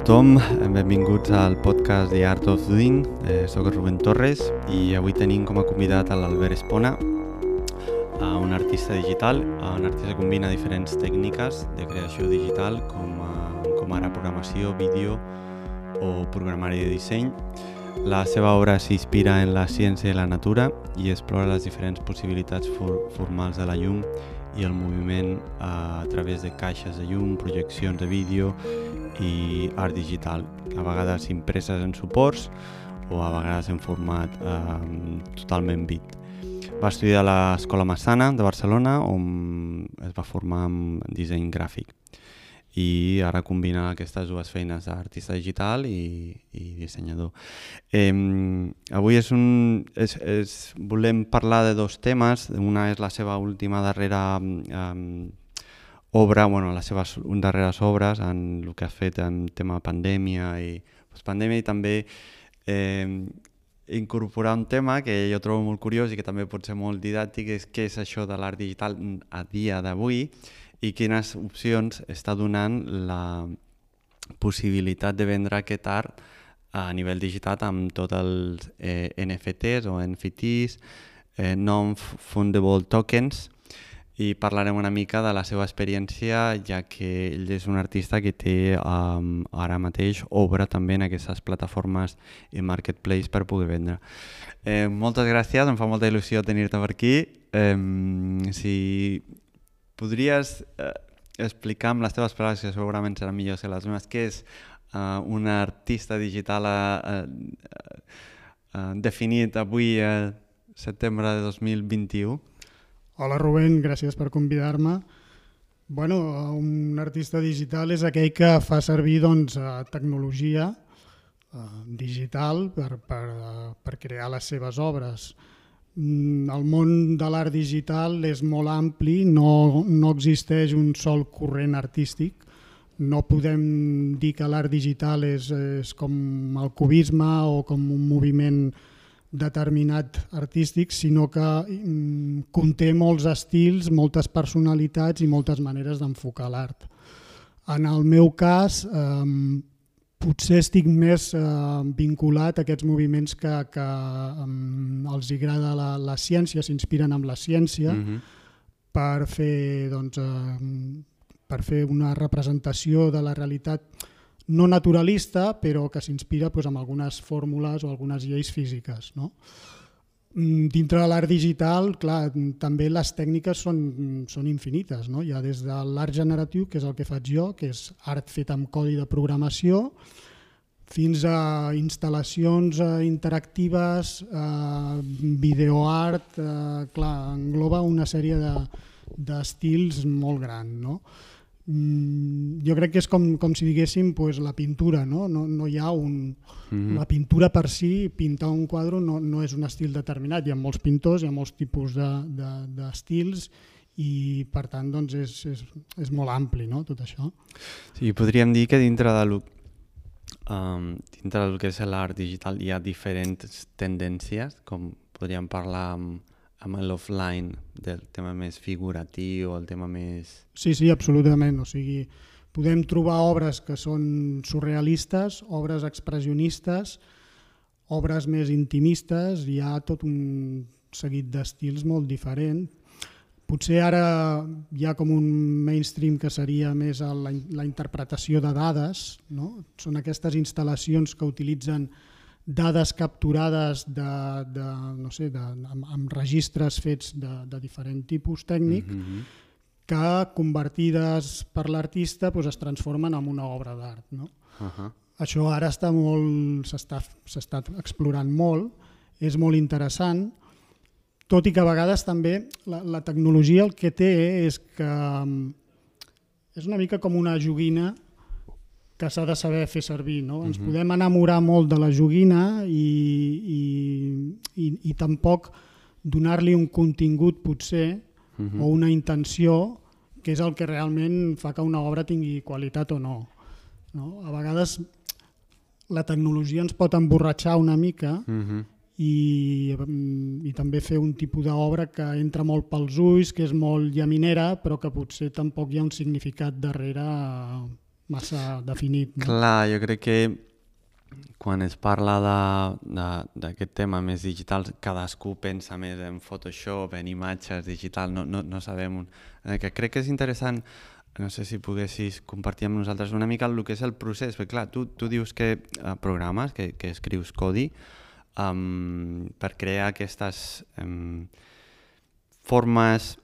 A tothom, benvinguts al podcast The Art of Doing. Eh, soc Rubén Torres i avui tenim com a convidat a l'Albert Espona, a un artista digital, a un artista que combina diferents tècniques de creació digital com, a, com ara programació, vídeo o programari de disseny. La seva obra s'inspira en la ciència i la natura i explora les diferents possibilitats for formals de la llum i el moviment a través de caixes de llum, projeccions de vídeo i art digital, a vegades impreses en suports o a vegades en format eh, totalment bit. Va estudiar a l'Escola Massana de Barcelona on es va formar en disseny gràfic i ara combina aquestes dues feines d'artista digital i, i dissenyador. Eh, avui és un, és, és, volem parlar de dos temes, una és la seva última darrera eh, obra, bueno, les seves darreres obres en el que ha fet en tema pandèmia i postpandèmia i també eh, incorporar un tema que jo trobo molt curiós i que també pot ser molt didàctic, és què és això de l'art digital a dia d'avui i quines opcions està donant la possibilitat de vendre aquest art a nivell digital amb tots els eh, NFTs o NFTs, eh, non-fundable tokens, i parlarem una mica de la seva experiència, ja que ell és un artista que té um, ara mateix obra també en aquestes plataformes i marketplace per poder vendre. Eh, moltes gràcies, em fa molta il·lusió tenir-te per aquí. Eh, si podries eh, explicar amb les teves paraules, que segurament seran millors que les meves, què és uh, un artista digital uh, uh, uh, definit avui, uh, setembre de 2021? Hola Rubén, gràcies per convidar-me. Bueno, un artista digital és aquell que fa servir doncs, tecnologia uh, digital per, per, per crear les seves obres. Mm, el món de l'art digital és molt ampli, no, no existeix un sol corrent artístic. No podem dir que l'art digital és, és com el cubisme o com un moviment determinat artístic, sinó que mm, conté molts estils, moltes personalitats i moltes maneres d'enfocar l'art. En el meu cas, eh, potser estic més eh, vinculat a aquests moviments que, que els agrada la, la ciència, s'inspiren amb la ciència mm -hmm. per fer doncs, eh, per fer una representació de la realitat no naturalista, però que s'inspira doncs, amb algunes fórmules o algunes lleis físiques. No? Mm, dintre de l'art digital, clar, també les tècniques són, són infinites. No? Hi ha des de l'art generatiu, que és el que faig jo, que és art fet amb codi de programació, fins a instal·lacions eh, interactives, eh, videoart, eh, clar, engloba una sèrie d'estils de, molt gran. No? Mm, jo crec que és com, com si diguéssim pues, la pintura, no? No, no hi ha un... Mm -hmm. La pintura per si, pintar un quadre no, no és un estil determinat, hi ha molts pintors, hi ha molts tipus d'estils de, de, i per tant doncs, és, és, és molt ampli no? tot això. Sí, podríem dir que dintre de lo, um, dintre del que és l'art digital hi ha diferents tendències, com podríem parlar amb amb l'offline del tema més figuratiu, el tema més... Sí, sí, absolutament. O sigui, podem trobar obres que són surrealistes, obres expressionistes, obres més intimistes, hi ha tot un seguit d'estils molt diferent. Potser ara hi ha com un mainstream que seria més la, la interpretació de dades, no? són aquestes instal·lacions que utilitzen dades capturades de, de, no sé, de, amb, amb registres fets de, de diferent tipus tècnic mm -hmm. que convertides per l'artista doncs, es transformen en una obra d'art. No? Uh -huh. Això ara està molt s'està explorant molt, és molt interessant, tot i que a vegades també la, la tecnologia el que té és que mm, és una mica com una joguina que s'ha de saber fer servir. No? Ens uh mhm. -huh. podem enamorar molt de la joguina i, i, i, i tampoc donar-li un contingut potser uh mhm. -huh. o una intenció que és el que realment fa que una obra tingui qualitat o no. no? A vegades la tecnologia ens pot emborratxar una mica uh mhm. -huh. i, i també fer un tipus d'obra que entra molt pels ulls, que és molt llaminera, però que potser tampoc hi ha un significat darrere massa definit. No? Clar, jo crec que quan es parla d'aquest tema més digital, cadascú pensa més en Photoshop, en imatges digital, no, no, no sabem... Un... Eh, que crec que és interessant, no sé si poguessis compartir amb nosaltres una mica el que és el procés, perquè clar, tu, tu dius que uh, programes, que, que escrius codi, um, per crear aquestes um, formes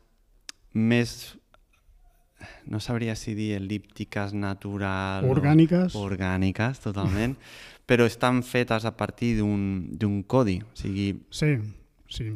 més no sabria si dir el·líptiques, natural... Orgàniques. O, orgàniques, totalment. però estan fetes a partir d'un codi. O sigui, sí, sí.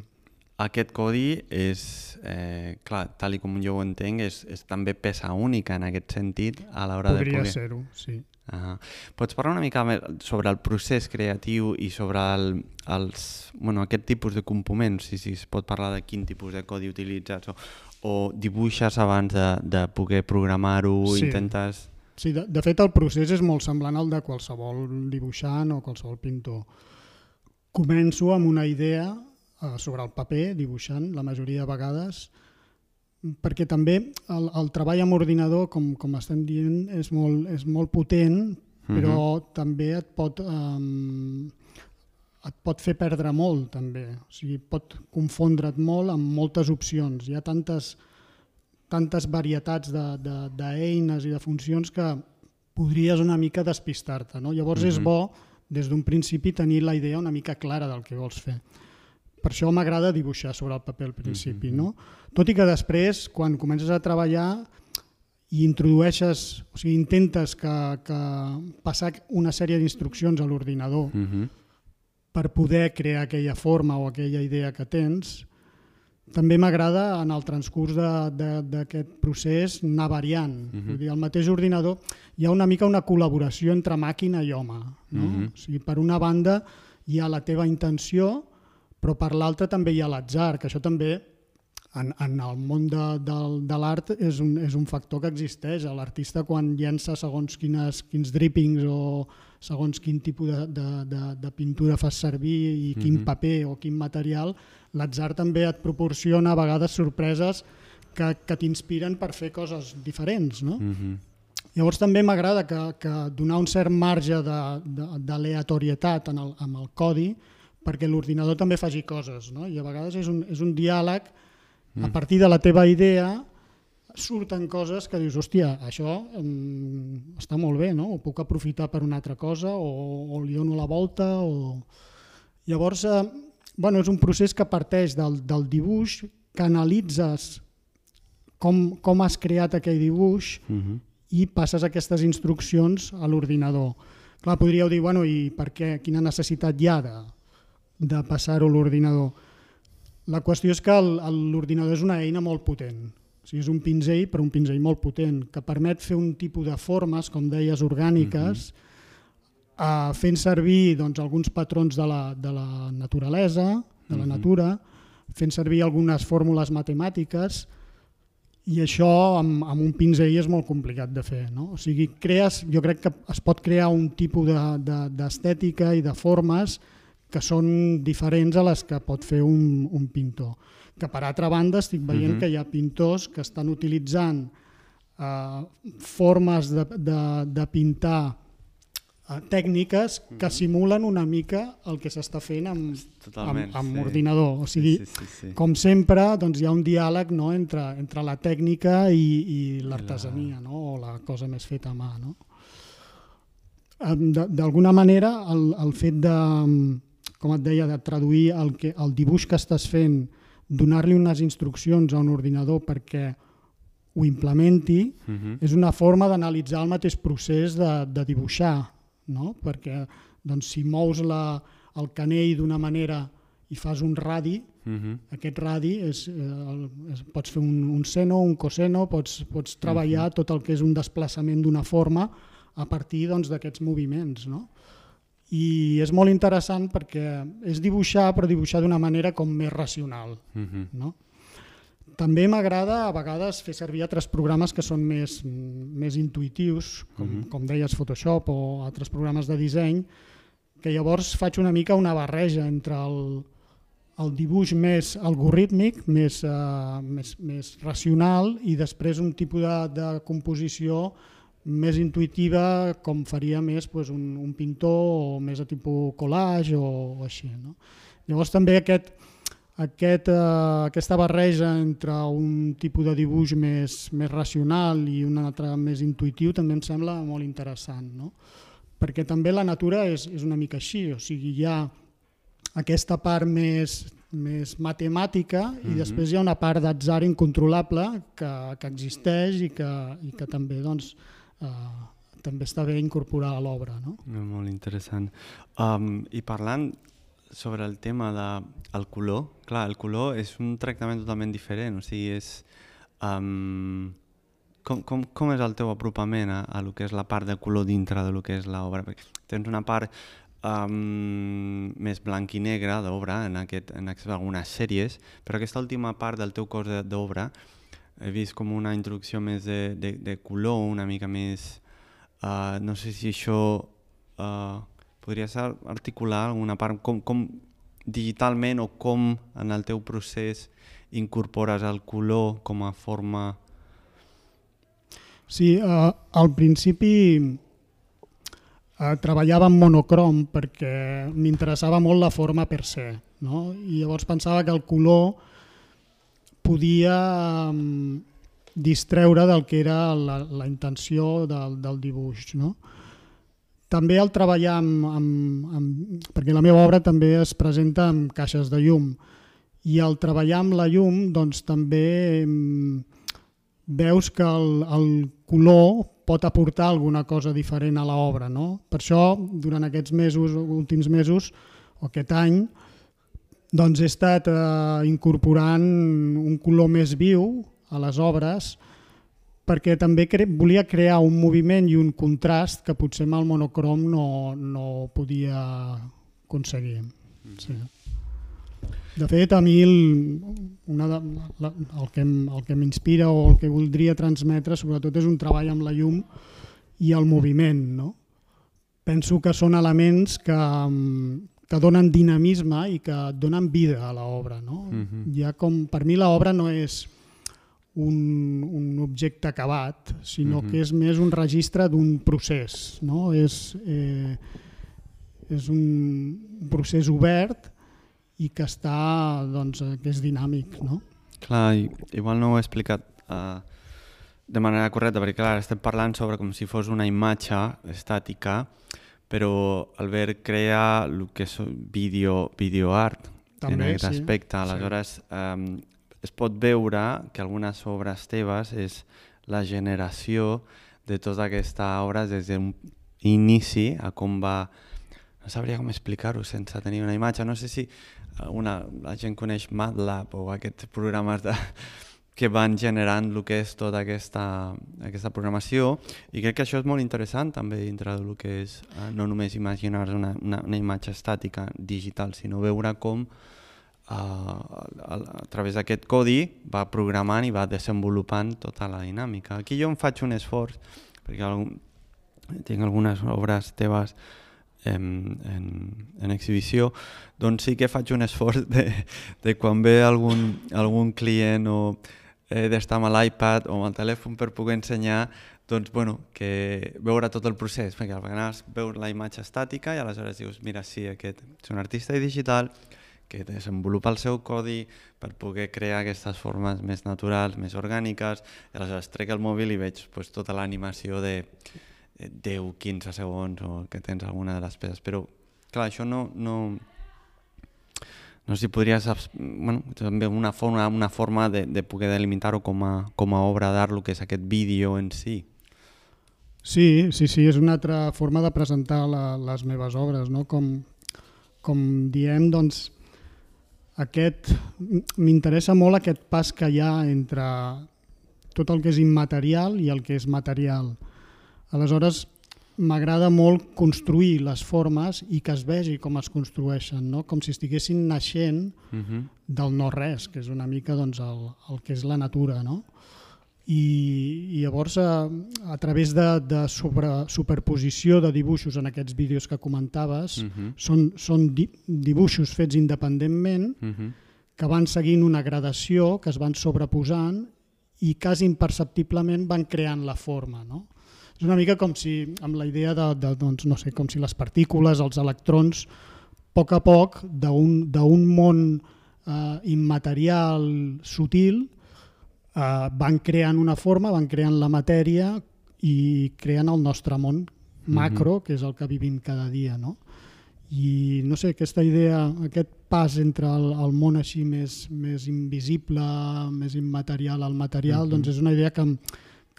Aquest codi és, eh, clar, tal com jo ho entenc, és, és també peça única en aquest sentit a l'hora de poder... Podria ser-ho, sí. Uh, pots parlar una mica sobre el procés creatiu i sobre el, els, bueno, aquest tipus de components, si, si es pot parlar de quin tipus de codi utilitzes o, o dibuixes abans de, de poder programar-ho, sí. intentes... Sí, de, de fet el procés és molt semblant al de qualsevol dibuixant o qualsevol pintor. Començo amb una idea eh, sobre el paper, dibuixant, la majoria de vegades, perquè també el, el treball amb ordinador, com, com estem dient, és molt, és molt potent, però uh -huh. també et pot, um, et pot fer perdre molt, també. O sigui, pot confondre't molt amb moltes opcions. Hi ha tantes tantes varietats d'eines de, de, i de funcions que podries una mica despistar-te. No? Llavors uh -huh. és mhm. bo, des d'un principi, tenir la idea una mica clara del que vols fer. Per això m'agrada dibuixar sobre el paper al principi. Uh -huh. no? Tot i que després, quan comences a treballar i introdueixes, o sigui, intentes que, que passar una sèrie d'instruccions a l'ordinador uh -huh. Per poder crear aquella forma o aquella idea que tens, també m'agrada en el transcurs d'aquest procés anar variant. Uh -huh. Vull dir, al mateix ordinador hi ha una mica una col·laboració entre màquina i home. No? Uh -huh. o sigui, per una banda hi ha la teva intenció, però per l'altra també hi ha l'atzar, que això també en, en el món de, de, de l'art és, un, és un factor que existeix. L'artista quan llença segons quines, quins drippings o segons quin tipus de, de, de, de pintura fas servir i quin uh -huh. paper o quin material, l'atzar també et proporciona a vegades sorpreses que, que t'inspiren per fer coses diferents. No? Mm -hmm. Llavors també m'agrada que, que donar un cert marge d'aleatorietat en el, en el codi perquè l'ordinador també faci coses. No? I a vegades és un, és un diàleg mm. a partir de la teva idea surten coses que dius, hòstia, això um, està molt bé, no? ho puc aprofitar per una altra cosa o, o li dono la volta. O... Llavors, eh, bueno, és un procés que parteix del, del dibuix, que analitzes com, com has creat aquell dibuix uh mhm. -huh. i passes aquestes instruccions a l'ordinador. Clar, podríeu dir, bueno, i per què, quina necessitat hi ha de, de passar-ho a l'ordinador? La qüestió és que l'ordinador és una eina molt potent. Sigui, és un pinzell, però un pinzell molt potent, que permet fer un tipus de formes, com deies, orgàniques, uh -huh eh, fent servir doncs, alguns patrons de la, de la naturalesa, de la natura, fent servir algunes fórmules matemàtiques i això amb, amb un pinzell és molt complicat de fer. No? O sigui, crees, jo crec que es pot crear un tipus d'estètica de, de, i de formes que són diferents a les que pot fer un, un pintor. Que per altra banda estic veient uh -huh. que hi ha pintors que estan utilitzant eh, formes de, de, de pintar Eh, tècniques que mhm. simulen una mica el que s'està fent amb, amb, amb sí. ordinador. O sigui, sí, sí, sí, sí. com sempre, doncs hi ha un diàleg no, entre, entre la tècnica i, i l'artesania, la... no? o la cosa més feta a mà. No? D'alguna manera, el, el fet de, com et deia, de traduir el, que, el dibuix que estàs fent, donar-li unes instruccions a un ordinador perquè ho implementi, uh mhm. -huh. és una forma d'analitzar el mateix procés de, de dibuixar no? perquè doncs, si mous la, el canell d'una manera i fas un radi, uh mhm. -huh. aquest radi és, eh, és, pots fer un, un seno, un coseno, pots, pots treballar uh mhm. -huh. tot el que és un desplaçament d'una forma a partir doncs, d'aquests doncs, moviments. No? I és molt interessant perquè és dibuixar, però dibuixar d'una manera com més racional. Uh mhm. -huh. no? També m'agrada a vegades fer servir altres programes que són més, més intuitius, com, uh mhm. -huh. com deies Photoshop o altres programes de disseny, que llavors faig una mica una barreja entre el, el dibuix més algorítmic, més, uh, més, més racional i després un tipus de, de composició més intuïtiva com faria més pues, un, un pintor o més a tipus collage o, o així. No? Llavors també aquest, aquest, eh, aquesta barreja entre un tipus de dibuix més, més racional i un altre més intuïtiu també em sembla molt interessant. No? Perquè també la natura és, és una mica així, o sigui, hi ha aquesta part més, més matemàtica mm -hmm. i després hi ha una part d'atzar incontrolable que, que existeix i que, i que també doncs, eh, també està bé incorporar a l'obra. No? Molt interessant. Um, I parlant sobre el tema del de, color, clar, el color és un tractament totalment diferent, o sigui, és... Um, com, com, com és el teu apropament a, a lo que és la part de color dintre de lo que és l'obra? Tens una part um, més blanc i negre d'obra en, aquest, en algunes sèries, però aquesta última part del teu cos d'obra he vist com una introducció més de, de, de color, una mica més... Uh, no sé si això uh, podries articular alguna part, com, com digitalment o com en el teu procés incorpores el color com a forma... Sí, uh, al principi uh, treballava en monocrom perquè m'interessava molt la forma per se, no? i llavors pensava que el color podia distreure del que era la, la intenció del, del dibuix. No? També el treballar amb, amb, amb... perquè la meva obra també es presenta amb caixes de llum i al treballar amb la llum doncs també veus que el, el color pot aportar alguna cosa diferent a l'obra. No? Per això, durant aquests mesos, últims mesos, o aquest any, doncs he estat eh, incorporant un color més viu a les obres perquè també cre volia crear un moviment i un contrast que potser amb el monocrom no, no podia aconseguir. Sí. De fet, a mi el, una de, la, el que, el que m'inspira o el que voldria transmetre sobretot és un treball amb la llum i el moviment. No? Penso que són elements que, que donen dinamisme i que donen vida a l'obra. No? Uh -huh. Ja com, per mi l'obra no és un, un objecte acabat, sinó uh -huh. que és més un registre d'un procés. No? És, eh, és un procés obert i que està, doncs, que és dinàmic. No? Clar, igual no ho he explicat uh, de manera correcta, perquè clar, estem parlant sobre com si fos una imatge estàtica, però Albert crea el que és vídeo, video art També, en aquest sí. aspecte. Aleshores, sí. um, es pot veure que algunes obres teves és la generació de tota aquesta obra des d'un inici a com va... No sabria com explicar-ho sense tenir una imatge. No sé si una, la gent coneix MATLAB o aquests programes de, que van generant el que és tota aquesta, aquesta programació i crec que això és molt interessant també dintre del que és eh, no només imaginar una, una, una imatge estàtica digital, sinó veure com eh, a, a través d'aquest codi va programant i va desenvolupant tota la dinàmica. Aquí jo em faig un esforç, perquè algun, tinc algunes obres teves en, en, en exhibició, doncs sí que faig un esforç de, de quan ve algun, algun client o eh, d'estar amb l'iPad o amb el telèfon per poder ensenyar doncs, bueno, que veure tot el procés, perquè al vegades veus la imatge estàtica i aleshores dius, mira, sí, aquest és un artista digital que desenvolupa el seu codi per poder crear aquestes formes més naturals, més orgàniques, i aleshores trec el mòbil i veig pues, tota l'animació de 10-15 segons o que tens alguna de les peces, però clar, això no, no, no sé si podries, bueno, també una forma, una forma de, de poder delimitar-ho com, a, com a obra d'art, el que és aquest vídeo en si. Sí, sí, sí, és una altra forma de presentar la, les meves obres, no? Com, com diem, doncs, aquest m'interessa molt aquest pas que hi ha entre tot el que és immaterial i el que és material. Aleshores, m'agrada molt construir les formes i que es vegi com es construeixen, no? com si estiguessin naixent uh mhm. -huh. del no-res, que és una mica doncs, el, el que és la natura. No? I, i llavors a, a través de, de sobre, superposició de dibuixos en aquests vídeos que comentaves uh mhm. -huh. són, són di, dibuixos fets independentment uh mhm. -huh. que van seguint una gradació que es van sobreposant i quasi imperceptiblement van creant la forma no? És una mica com si, amb la idea de, de doncs, no sé, com si les partícules, els electrons, a poc a poc, d'un món eh, immaterial sutil, eh, van creant una forma, van creant la matèria i creen el nostre món macro, mm -hmm. que és el que vivim cada dia. No? I no sé, aquesta idea, aquest pas entre el, el món així més, més invisible, més immaterial al material, mm -hmm. doncs és una idea que,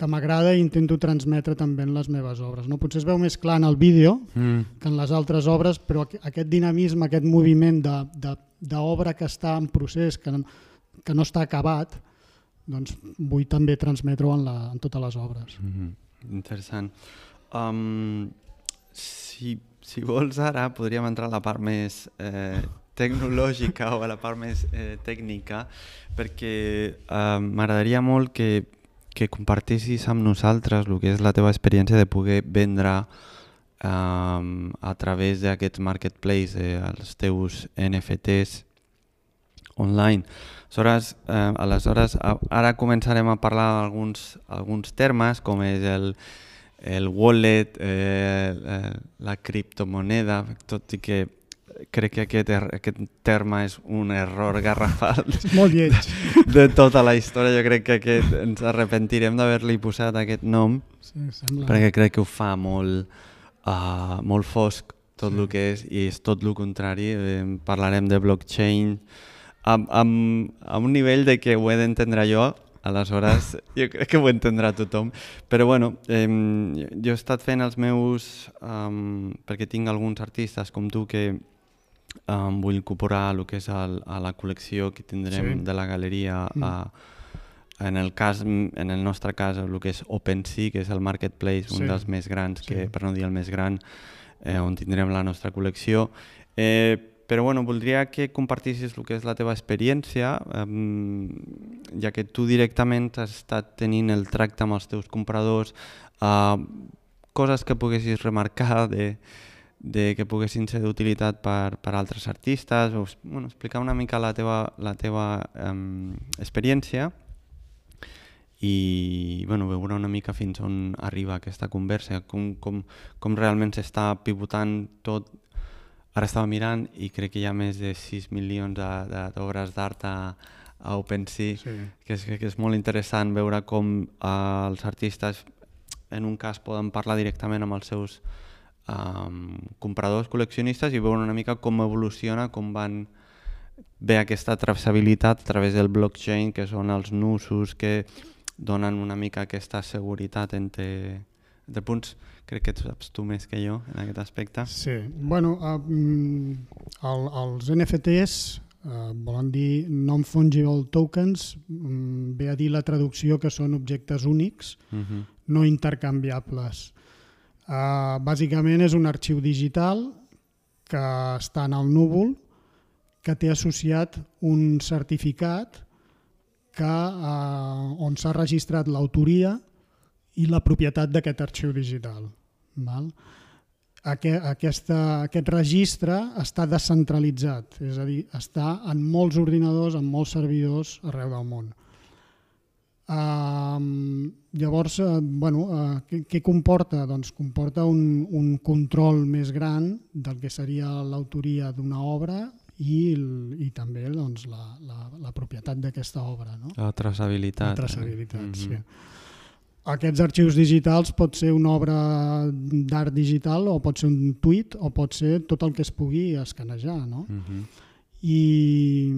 que m'agrada i intento transmetre també en les meves obres. No? Potser es veu més clar en el vídeo mm. que en les altres obres, però aquest dinamisme, aquest moviment d'obra que està en procés, que, que no està acabat, doncs vull també transmetre-ho en, la, en totes les obres. Mm -hmm. Interessant. Um, si, si vols ara podríem entrar a la part més eh, tecnològica o a la part més eh, tècnica perquè eh, m'agradaria molt que, que compartissis amb nosaltres el que és la teva experiència de poder vendre eh, a través d'aquests marketplace eh, els teus NFTs online. Aleshores, eh, aleshores, ara començarem a parlar d'alguns alguns termes, com és el, el wallet, eh, la criptomoneda, tot i que crec que aquest, er, aquest terme és un error garrafal molt lleig. de tota la història. Jo crec que aquest, ens arrepentirem d'haver-li posat aquest nom sí, sembla. perquè crec que ho fa molt, uh, molt fosc tot sí. el que és i és tot el contrari. Eh, parlarem de blockchain, amb, amb, amb un nivell de que ho he d'entendre jo, aleshores jo crec que ho entendrà tothom. Però bueno, eh, jo he estat fent els meus... Um, perquè tinc alguns artistes com tu que um, vull incorporar el que és el, a la col·lecció que tindrem sí. de la galeria mm. a, en el cas, en el nostre cas, el que és OpenSea, que és el marketplace, sí. un dels més grans, que sí. per no dir el més gran, eh, on tindrem la nostra col·lecció. Eh, però bueno, voldria que compartissis el que és la teva experiència, um, ja que tu directament has estat tenint el tracte amb els teus compradors, uh, coses que poguessis remarcar de, de que poguessin ser d'utilitat per, per altres artistes, o bueno, explicar una mica la teva, la teva um, experiència i bueno, veure una mica fins on arriba aquesta conversa, com, com, com realment s'està pivotant tot Ara estava mirant i crec que hi ha més de 6 milions d'obres d'art a, a OpenSea, sí. que, és, que és molt interessant veure com uh, els artistes en un cas poden parlar directament amb els seus um, compradors, col·leccionistes i veure una mica com evoluciona, com van ve aquesta traçabilitat a través del blockchain, que són els nusos que donen una mica aquesta seguretat entre, entre punts crec que saps tu més que jo en aquest aspecte. Sí, bueno, uh, el, els NFTs uh, volen dir Non-Fungible Tokens, um, ve a dir la traducció que són objectes únics, uh. -huh. no intercanviables. Uh, bàsicament és un arxiu digital que està en el núvol, que té associat un certificat que, uh, on s'ha registrat l'autoria i la propietat d'aquest arxiu digital. Val? Aquesta, aquest registre està descentralitzat, és a dir, està en molts ordinadors, en molts servidors arreu del món. Uh, llavors, uh, bueno, uh, què, què comporta? Doncs comporta un, un control més gran del que seria l'autoria d'una obra i, i també doncs, la, la, la propietat d'aquesta obra. No? La traçabilitat. La traçabilitat, mm -hmm. sí aquests arxius digitals pot ser una obra d'art digital o pot ser un tuit o pot ser tot el que es pugui escanejar. No? Uh mhm. -huh. I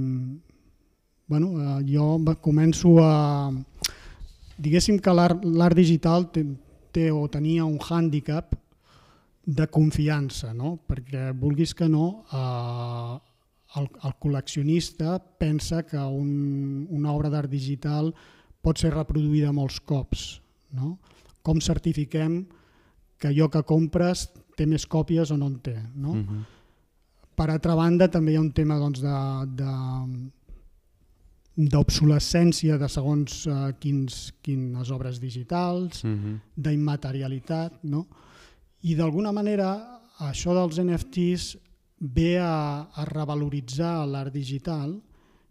bueno, eh, jo començo a... Diguéssim que l'art digital té, té o tenia un hàndicap de confiança, no? perquè vulguis que no, eh, el, el col·leccionista pensa que un, una obra d'art digital pot ser reproduïda molts cops no? Com certifiquem que allò que compres té més còpies o no en té? No? Uh mhm. -huh. Per altra banda, també hi ha un tema doncs, de, de d'obsolescència de segons uh, quins, quines obres digitals, uh mhm. -huh. d'immaterialitat, no? i d'alguna manera això dels NFTs ve a, a revaloritzar l'art digital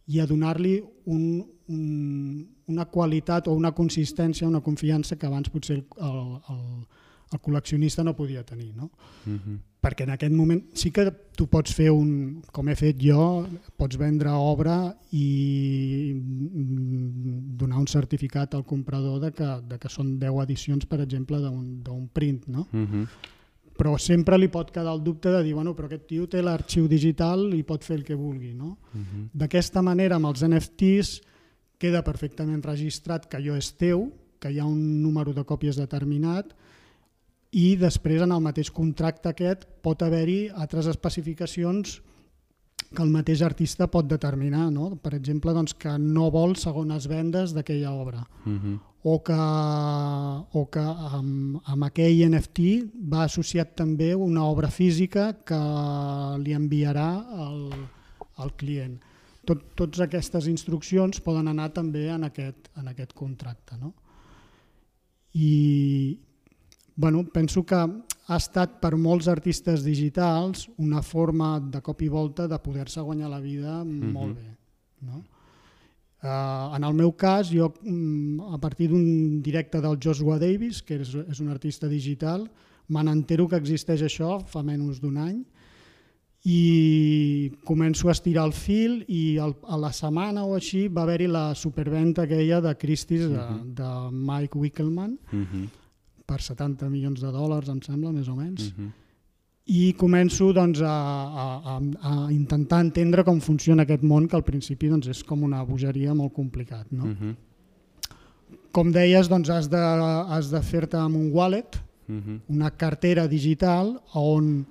i a donar-li un, un, una qualitat o una consistència, una confiança que abans potser el, el, el col·leccionista no podia tenir. No? Mm -hmm. Perquè en aquest moment sí que tu pots fer un, com he fet jo, pots vendre obra i mm, donar un certificat al comprador de que, de que són 10 edicions, per exemple, d'un print. No? Mm -hmm. Però sempre li pot quedar el dubte de dir, bueno, però aquest tio té l'arxiu digital i pot fer el que vulgui. No? Mm -hmm. D'aquesta manera, amb els NFTs, queda perfectament registrat que allò és teu, que hi ha un número de còpies determinat, i després en el mateix contracte aquest pot haver-hi altres especificacions que el mateix artista pot determinar. No? Per exemple, doncs, que no vol segones vendes d'aquella obra Mm -hmm. o que, o que amb, amb aquell NFT va associat també una obra física que li enviarà al, al client. Tot, totes aquestes instruccions poden anar també en aquest, en aquest contracte. No? I, bueno, penso que ha estat per molts artistes digitals una forma de cop i volta de poder-se guanyar la vida Mhm. molt bé. No? Uh, en el meu cas, jo mm, a partir d'un directe del Joshua Davis, que és, és un artista digital, me n'entero que existeix això fa menys d'un any i començo a estirar el fil i el, a la setmana o així va haver-hi la superventa aquella de Christie's de, Mhm. de Mike Wickelman Mm -hmm. Per 70 milions de dòlars, em sembla, més o menys. Mm -hmm. I començo doncs, a, a, a, a intentar entendre com funciona aquest món, que al principi doncs, és com una bogeria molt complicat. No? Mm -hmm. Com deies, doncs, has de, has de fer-te amb un wallet, Mm -hmm. una cartera digital on,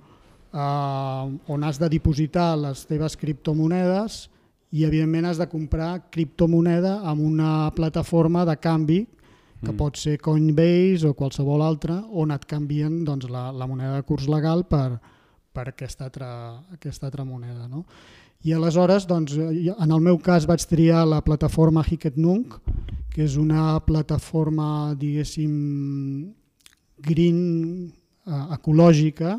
eh, on has de dipositar les teves criptomonedes i evidentment has de comprar criptomoneda amb una plataforma de canvi que Mm. pot ser Coinbase o qualsevol altra, on et canvien doncs, la, la moneda de curs legal per, per aquesta, altra, aquesta altra moneda. No? I aleshores, doncs, jo- en el meu cas vaig triar la plataforma Hicketnunk, que és una plataforma, diguéssim, green, eh, ecològica,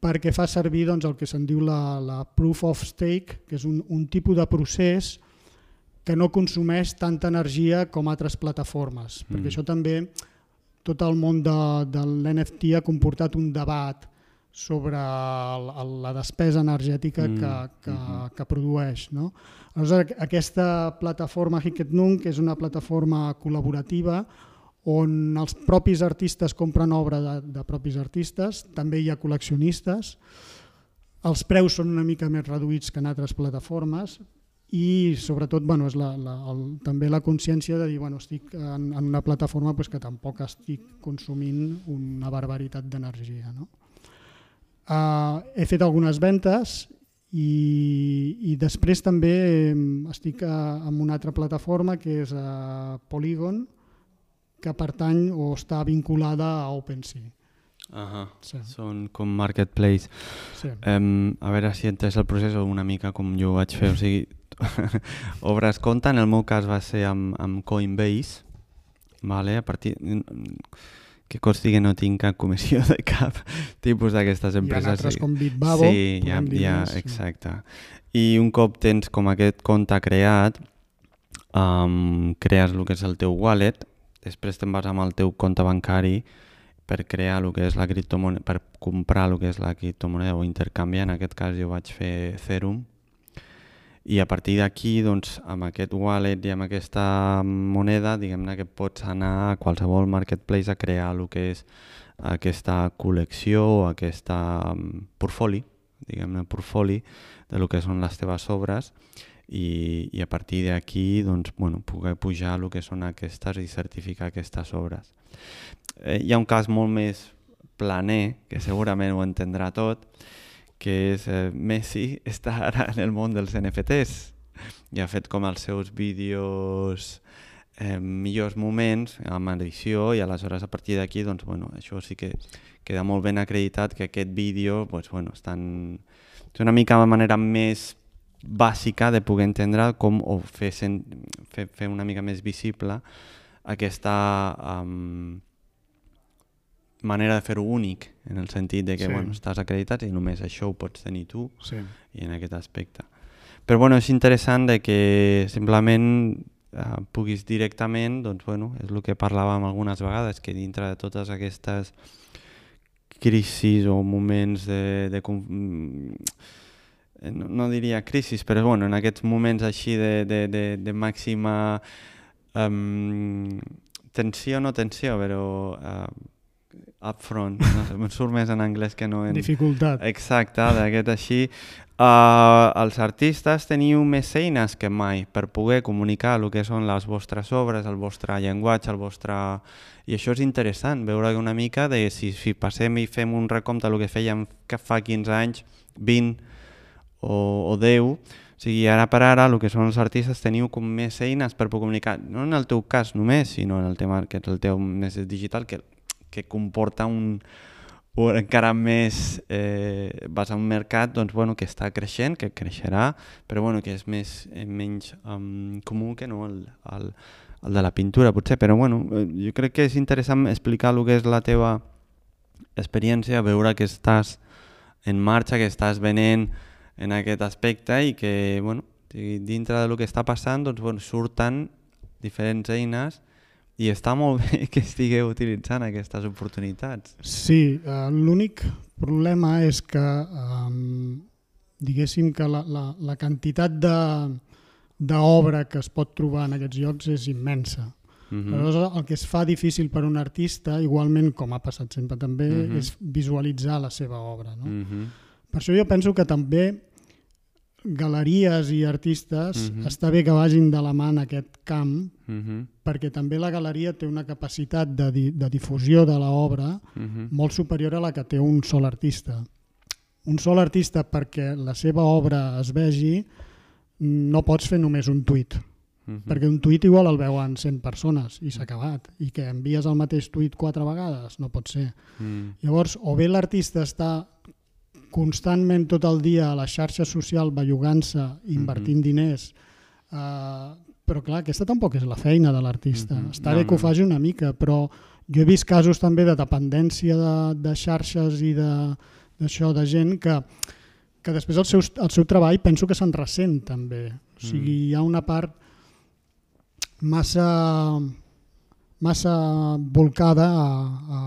perquè fa servir doncs, el que se'n diu la, la proof of stake, que és un, un tipus de procés que no consumeix tanta energia com altres plataformes, Mm. perquè això també, tot el món de, de l'NFT ha comportat un debat sobre el, el, la despesa energètica Mm, que, que, mhm. que produeix. No? Aleshores, aquesta plataforma Hicketnunk és una plataforma col·laborativa on els propis artistes compren obra de, de propis artistes, també hi ha col·leccionistes, els preus són una mica més reduïts que en altres plataformes i sobretot bueno, és la, la, el, també la consciència de dir bueno, estic en, en una plataforma pues, que tampoc estic consumint una barbaritat d'energia. No? Uh, he fet algunes ventes i, i després també estic a, en una altra plataforma que és a Polygon que pertany o està vinculada a OpenSea. Ahà. Sí, Són com marketplace. sí. Um, a veure si entès el procés una mica com jo ho vaig fer. O sigui, obres compte, en el meu cas va ser amb, amb Coinbase, vale? a partir... Que costi que no tinc cap comissió de cap tipus d'aquestes Hi ha empreses. altres com Bitbabo. Sí, ja, ja, sí. exacte. I un cop tens com aquest compte creat, um, crees el que és el teu wallet, després te'n vas amb el teu compte bancari per crear el que és la criptomoneda, per comprar el que és la criptomoneda o intercanviar, en aquest cas jo vaig fer Ethereum, i a partir d'aquí, doncs, amb aquest wallet i amb aquesta moneda, diguem-ne que pots anar a qualsevol marketplace a crear el que és aquesta col·lecció o aquesta um, portfoli, diguem-ne portfoli de lo que són les teves obres i, i a partir d'aquí doncs, bueno, poder pujar el que són aquestes i certificar aquestes obres. Eh, hi ha un cas molt més planer, que segurament ho entendrà tot, que és eh, Messi està ara en el món dels NFTs i ha fet com els seus vídeos eh, millors moments amb edició i aleshores a partir d'aquí doncs, bueno, això sí que queda molt ben acreditat que aquest vídeo doncs, bueno, estan... és una mica la manera més bàsica de poder entendre com o fer, sen, fer, fer una mica més visible aquesta um, manera de fer-ho únic, en el sentit de que Sí. bueno, estàs acreditat i només això ho pots tenir tu Sí. i en aquest aspecte. Però bueno, és interessant de que simplement uh, puguis directament, doncs bueno, és el que parlàvem algunes vegades, que dintre de totes aquestes crisis o moments de... de no, no diria crisis, però bueno, en aquests moments així de, de, de, de màxima um, tensió, no tensió, però uh, upfront, no sé, em surt més en anglès que no en... Dificultat. Exacte, d'aquest així. Uh, els artistes teniu més eines que mai per poder comunicar el que són les vostres obres, el vostre llenguatge, el vostre... I això és interessant, veure una mica de si, si passem i fem un recompte del que fèiem que fa 15 anys, 20 o, o 10, o sigui, ara per ara el que són els artistes teniu com més eines per poder comunicar, no en el teu cas només, sinó en el tema que és el teu més digital, que que comporta un, un encara més eh, vas a un mercat doncs, bueno, que està creixent, que creixerà, però bueno, que és més, eh, menys um, comú que no el, el, el de la pintura, potser. Però bueno, eh, jo crec que és interessant explicar el que és la teva experiència, veure que estàs en marxa, que estàs venent en aquest aspecte i que bueno, dintre del que està passant doncs, bueno, surten diferents eines i està molt bé que estigueu utilitzant aquestes oportunitats. Sí, uh, l'únic problema és que um, diguéssim que la, la, la quantitat d'obra que es pot trobar en aquests llocs és immensa. Uh mhm. -huh. Aleshores, el que es fa difícil per un artista, igualment com ha passat sempre també, uh mhm. -huh. és visualitzar la seva obra. No? Uh mhm. -huh. Per això jo penso que també galeries i artistes uh -huh. està bé que vagin de la mà en aquest camp uh -huh. perquè també la galeria té una capacitat de, di de difusió de l'obra uh -huh. molt superior a la que té un sol artista. Un sol artista perquè la seva obra es vegi no pots fer només un tuit uh -huh. perquè un tuit igual el veuen 100 persones i s'ha acabat i que envies el mateix tuit quatre vegades no pot ser. Uh -huh. Llavors o bé l'artista està constantment tot el dia a la xarxa social bellugant-se, invertint mm -hmm. diners, uh, però clar, aquesta tampoc és la feina de l'artista. Mm -hmm. Està bé no, que ho faci una mica, però jo he vist casos també de dependència de, de xarxes i d'això, de, de gent que, que després el seu, el seu treball penso que se'n ressent també. O sigui, mm. hi ha una part massa massa volcada a, a,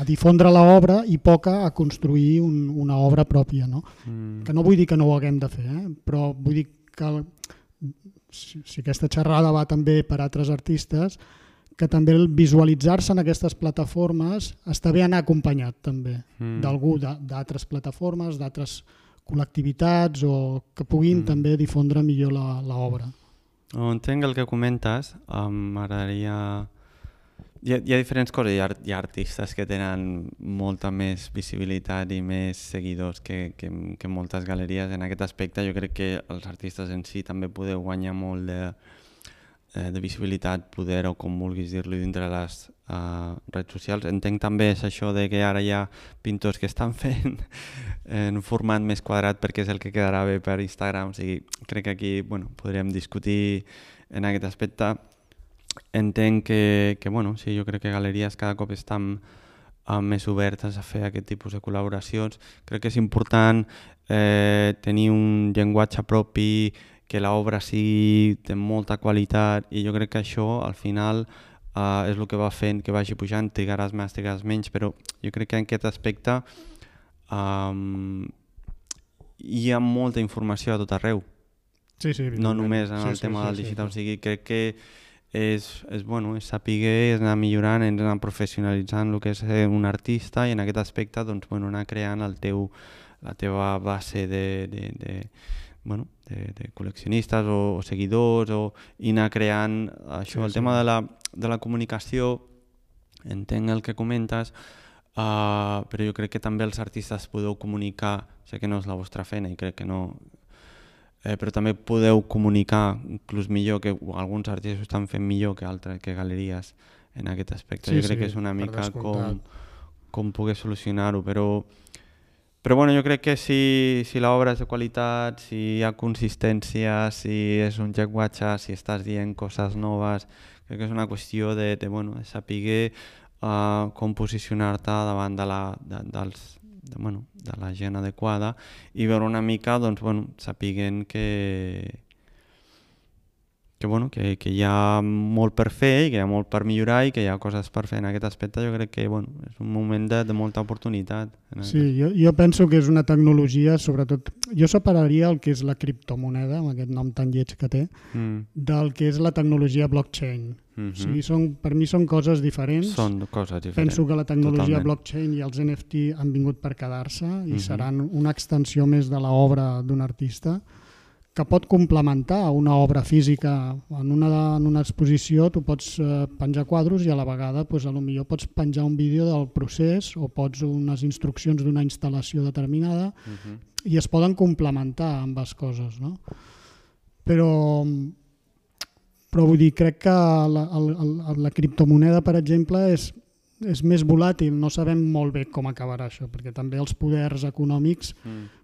a difondre l'obra i poca a construir un, una obra pròpia. No? Mm. Que no vull dir que no ho haguem de fer, eh? però vull dir que si, si aquesta xerrada va també per altres artistes, que també el visualitzar-se en aquestes plataformes està bé anar acompanyat també mm. d'algú d'altres plataformes, d'altres col·lectivitats o que puguin mm. també difondre millor l'obra. Entenc el que comentes, m'agradaria hi ha, hi ha diferents coses, hi ha, hi ha artistes que tenen molta més visibilitat i més seguidors que, que, que moltes galeries. En aquest aspecte jo crec que els artistes en si també podeu guanyar molt de, eh, de visibilitat, poder o com vulguis dir-li dintre les uh, redes socials. Entenc també és això de que ara hi ha pintors que estan fent en un format més quadrat perquè és el que quedarà bé per Instagram. O sigui, crec que aquí bueno, podríem discutir en aquest aspecte entenc que, que bueno, sí, jo crec que galeries cada cop estan uh, més obertes a fer aquest tipus de col·laboracions. Crec que és important eh, tenir un llenguatge propi, que l'obra sigui de molta qualitat i jo crec que això al final uh, és el que va fent que vagi pujant, trigaràs més, trigaràs menys, però jo crec que en aquest aspecte um, hi ha molta informació a tot arreu. Sí, sí, no només en el sí, tema sí, del digital, sí, sí. o sigui, crec que és, és, bueno, és saber, és anar millorant, és anar professionalitzant el que és un artista i en aquest aspecte doncs, bueno, anar creant el teu, la teva base de, de, de, bueno, de, de col·leccionistes o, o seguidors o, i anar creant això, sí, el sí. tema de la, de la comunicació, entenc el que comentes, uh, però jo crec que també els artistes podeu comunicar, sé que no és la vostra feina i crec que no, eh, però també podeu comunicar inclús millor que alguns artistes ho estan fent millor que altres, que galeries en aquest aspecte. Sí, jo crec sí, que és una mica com, com poder solucionar-ho, però, però bueno, jo crec que si, si l'obra és de qualitat, si hi ha consistència, si és un llenguatge, si estàs dient coses noves, crec que és una qüestió de, de, bueno, de saber uh, com posicionar-te davant de la, de, dels, de, bueno, de la gent adequada i veure una mica, doncs, bueno, sapiguen que, que, bueno, que, que hi ha molt per fer i que hi ha molt per millorar i que hi ha coses per fer en aquest aspecte, jo crec que bueno, és un moment de, de molta oportunitat. Sí, jo, jo penso que és una tecnologia, sobretot, jo separaria el que és la criptomoneda, amb aquest nom tan lleig que té, mm. del que és la tecnologia blockchain. Mm -hmm. O sigui, són, per mi són coses diferents. Són coses diferents. Penso que la tecnologia Totalment. blockchain i els NFT han vingut per quedar-se i mm -hmm. seran una extensió més de l'obra d'un artista que pot complementar una obra física. En una, en una exposició tu pots eh, penjar quadros i a la vegada pues, a lo millor pots penjar un vídeo del procés o pots unes instruccions d'una instal·lació determinada uh -huh. i es poden complementar ambes coses. No? Però, però vull dir, crec que la, la, la criptomoneda, per exemple, és, és més volàtil, no sabem molt bé com acabarà això, perquè també els poders econòmics mm,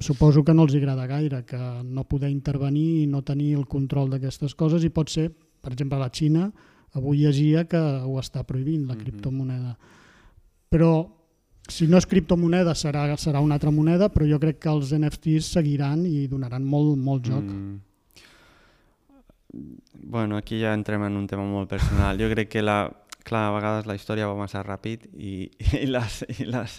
suposo que no els agrada gaire, que no poder intervenir i no tenir el control d'aquestes coses i pot ser, per exemple, la Xina avui llegia que ho està prohibint, la mm -hmm. criptomoneda. Però si no és criptomoneda serà, serà una altra moneda, però jo crec que els NFTs seguiran i donaran molt, molt joc. Mm. Bueno, aquí ja entrem en un tema molt personal. Jo crec que la, clar, a vegades la història va massa ràpid i, i, les, i, les,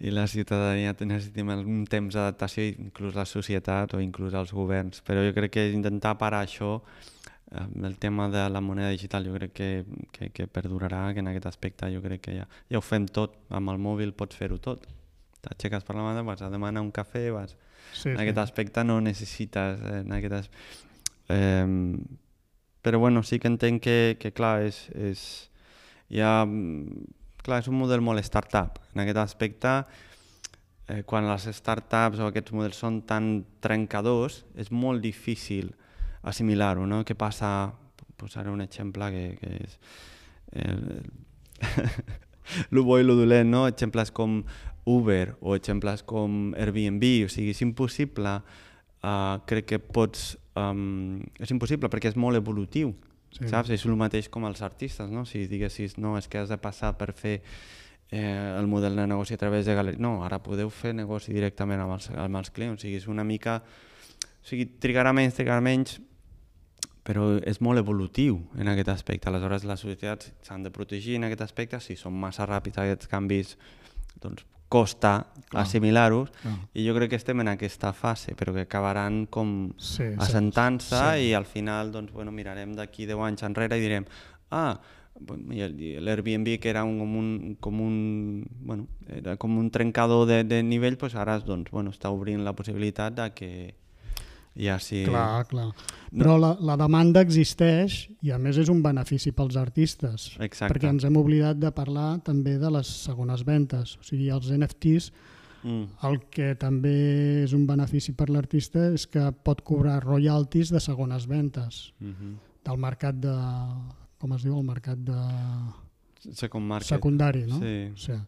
i la ciutadania necessitem un temps d'adaptació, inclús la societat o inclús els governs. Però jo crec que intentar parar això, el tema de la moneda digital, jo crec que, que, que perdurarà, que en aquest aspecte jo crec que ja, ja ho fem tot, amb el mòbil pots fer-ho tot. T'aixeques per la mà, vas a demanar un cafè, vas... Sí, en sí. aquest aspecte no necessites... Eh, en aquest as... eh, però bueno, sí que entenc que, que clar, és, és, ha, mm, clar, és un model molt startup. En aquest aspecte, eh, quan les startups o aquests models són tan trencadors, és molt difícil assimilar-ho. No? Què passa? Posaré un exemple que, que és... Lo bo i lo dolent, no? Exemples com Uber o exemples com Airbnb, o sigui, és impossible, uh, crec que pots... Um, és impossible perquè és molt evolutiu. Sí. Saps? És el mateix com els artistes, no? Si diguessis, no, és que has de passar per fer eh, el model de negoci a través de galeria. No, ara podeu fer negoci directament amb els, amb els clients. O sigui, és una mica... O sigui, trigarà menys, trigarà menys, però és molt evolutiu en aquest aspecte. Aleshores, les societats s'han de protegir en aquest aspecte. Si són massa ràpids aquests canvis, doncs costa assimilar-los ah. i jo crec que estem en aquesta fase però que acabaran com sí, assentant-se sí. i al final doncs, bueno, mirarem d'aquí 10 anys enrere i direm ah, l'Airbnb que era un, com un, com un, bueno, era com un trencador de, de nivell doncs ara doncs, bueno, està obrint la possibilitat de que ja sí... Clar, clar. Però la, la demanda existeix i a més és un benefici pels artistes. Exacte. Perquè ens hem oblidat de parlar també de les segones ventes. O sigui, els NFTs, mm. el que també és un benefici per l'artista és que pot cobrar royalties de segones ventes. Mm -hmm. Del mercat de... com es diu? El mercat de... Second market. Secundari, no? Sí. O sigui,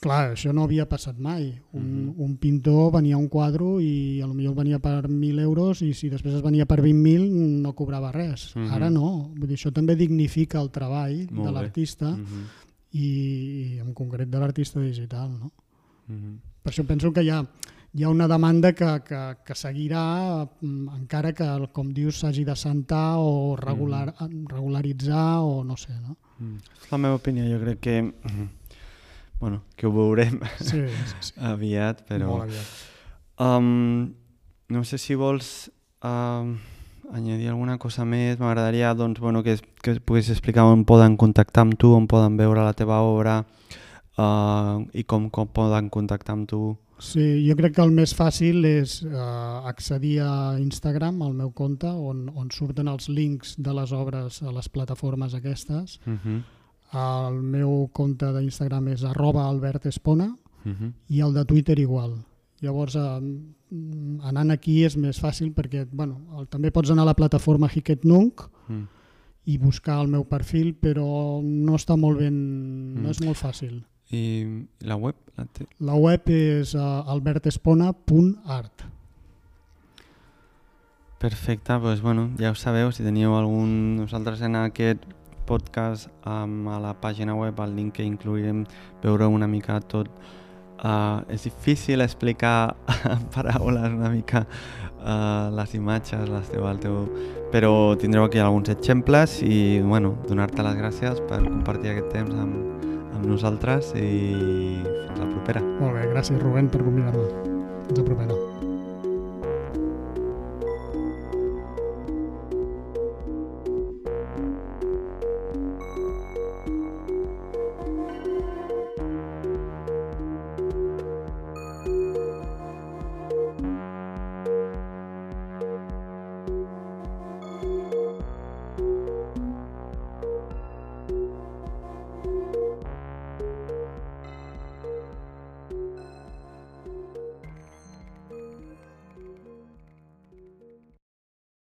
Clar, això no havia passat mai. Un, mm -hmm. un pintor venia un quadre i potser venia per 1.000 euros i si després es venia per 20.000 no cobrava res. Mm -hmm. Ara no. Vull dir, això també dignifica el treball Molt de l'artista mm -hmm. i, i en concret de l'artista digital. No? Mm -hmm. Per això penso que hi ha, hi ha una demanda que, que, que seguirà mm, encara que, com dius, s'hagi de sentar o regular, mm -hmm. regularitzar o no sé. No? Mm. És la meva opinió. Jo crec que... Mm -hmm bueno, que ho veurem sí, sí, sí. aviat, però... Molt aviat. Um, no sé si vols uh, añadir alguna cosa més. M'agradaria doncs, bueno, que, que puguis explicar on poden contactar amb tu, on poden veure la teva obra uh, i com, com poden contactar amb tu. Sí, jo crec que el més fàcil és uh, accedir a Instagram, al meu compte, on, on surten els links de les obres a les plataformes aquestes. Uh -huh el meu compte d'Instagram és arroba albertespona uh mhm. -huh. i el de Twitter igual. Llavors, eh, anant aquí és més fàcil perquè bueno, el, també pots anar a la plataforma Hiket Nunk mm. i buscar el meu perfil, però no està molt ben, mm. no és molt fàcil. I la web? La, la web és uh, albertespona.art. Perfecte, doncs bueno, ja ho sabeu, si teniu algun... Nosaltres en aquest podcast um, a la pàgina web, el link que incluirem, veure una mica tot Uh, és difícil explicar en paraules una mica uh, les imatges, les teu, el teu... però tindreu aquí alguns exemples i bueno, donar-te les gràcies per compartir aquest temps amb, amb nosaltres i fins la propera. Molt bé, gràcies Rubén per convidar-me. Fins la propera.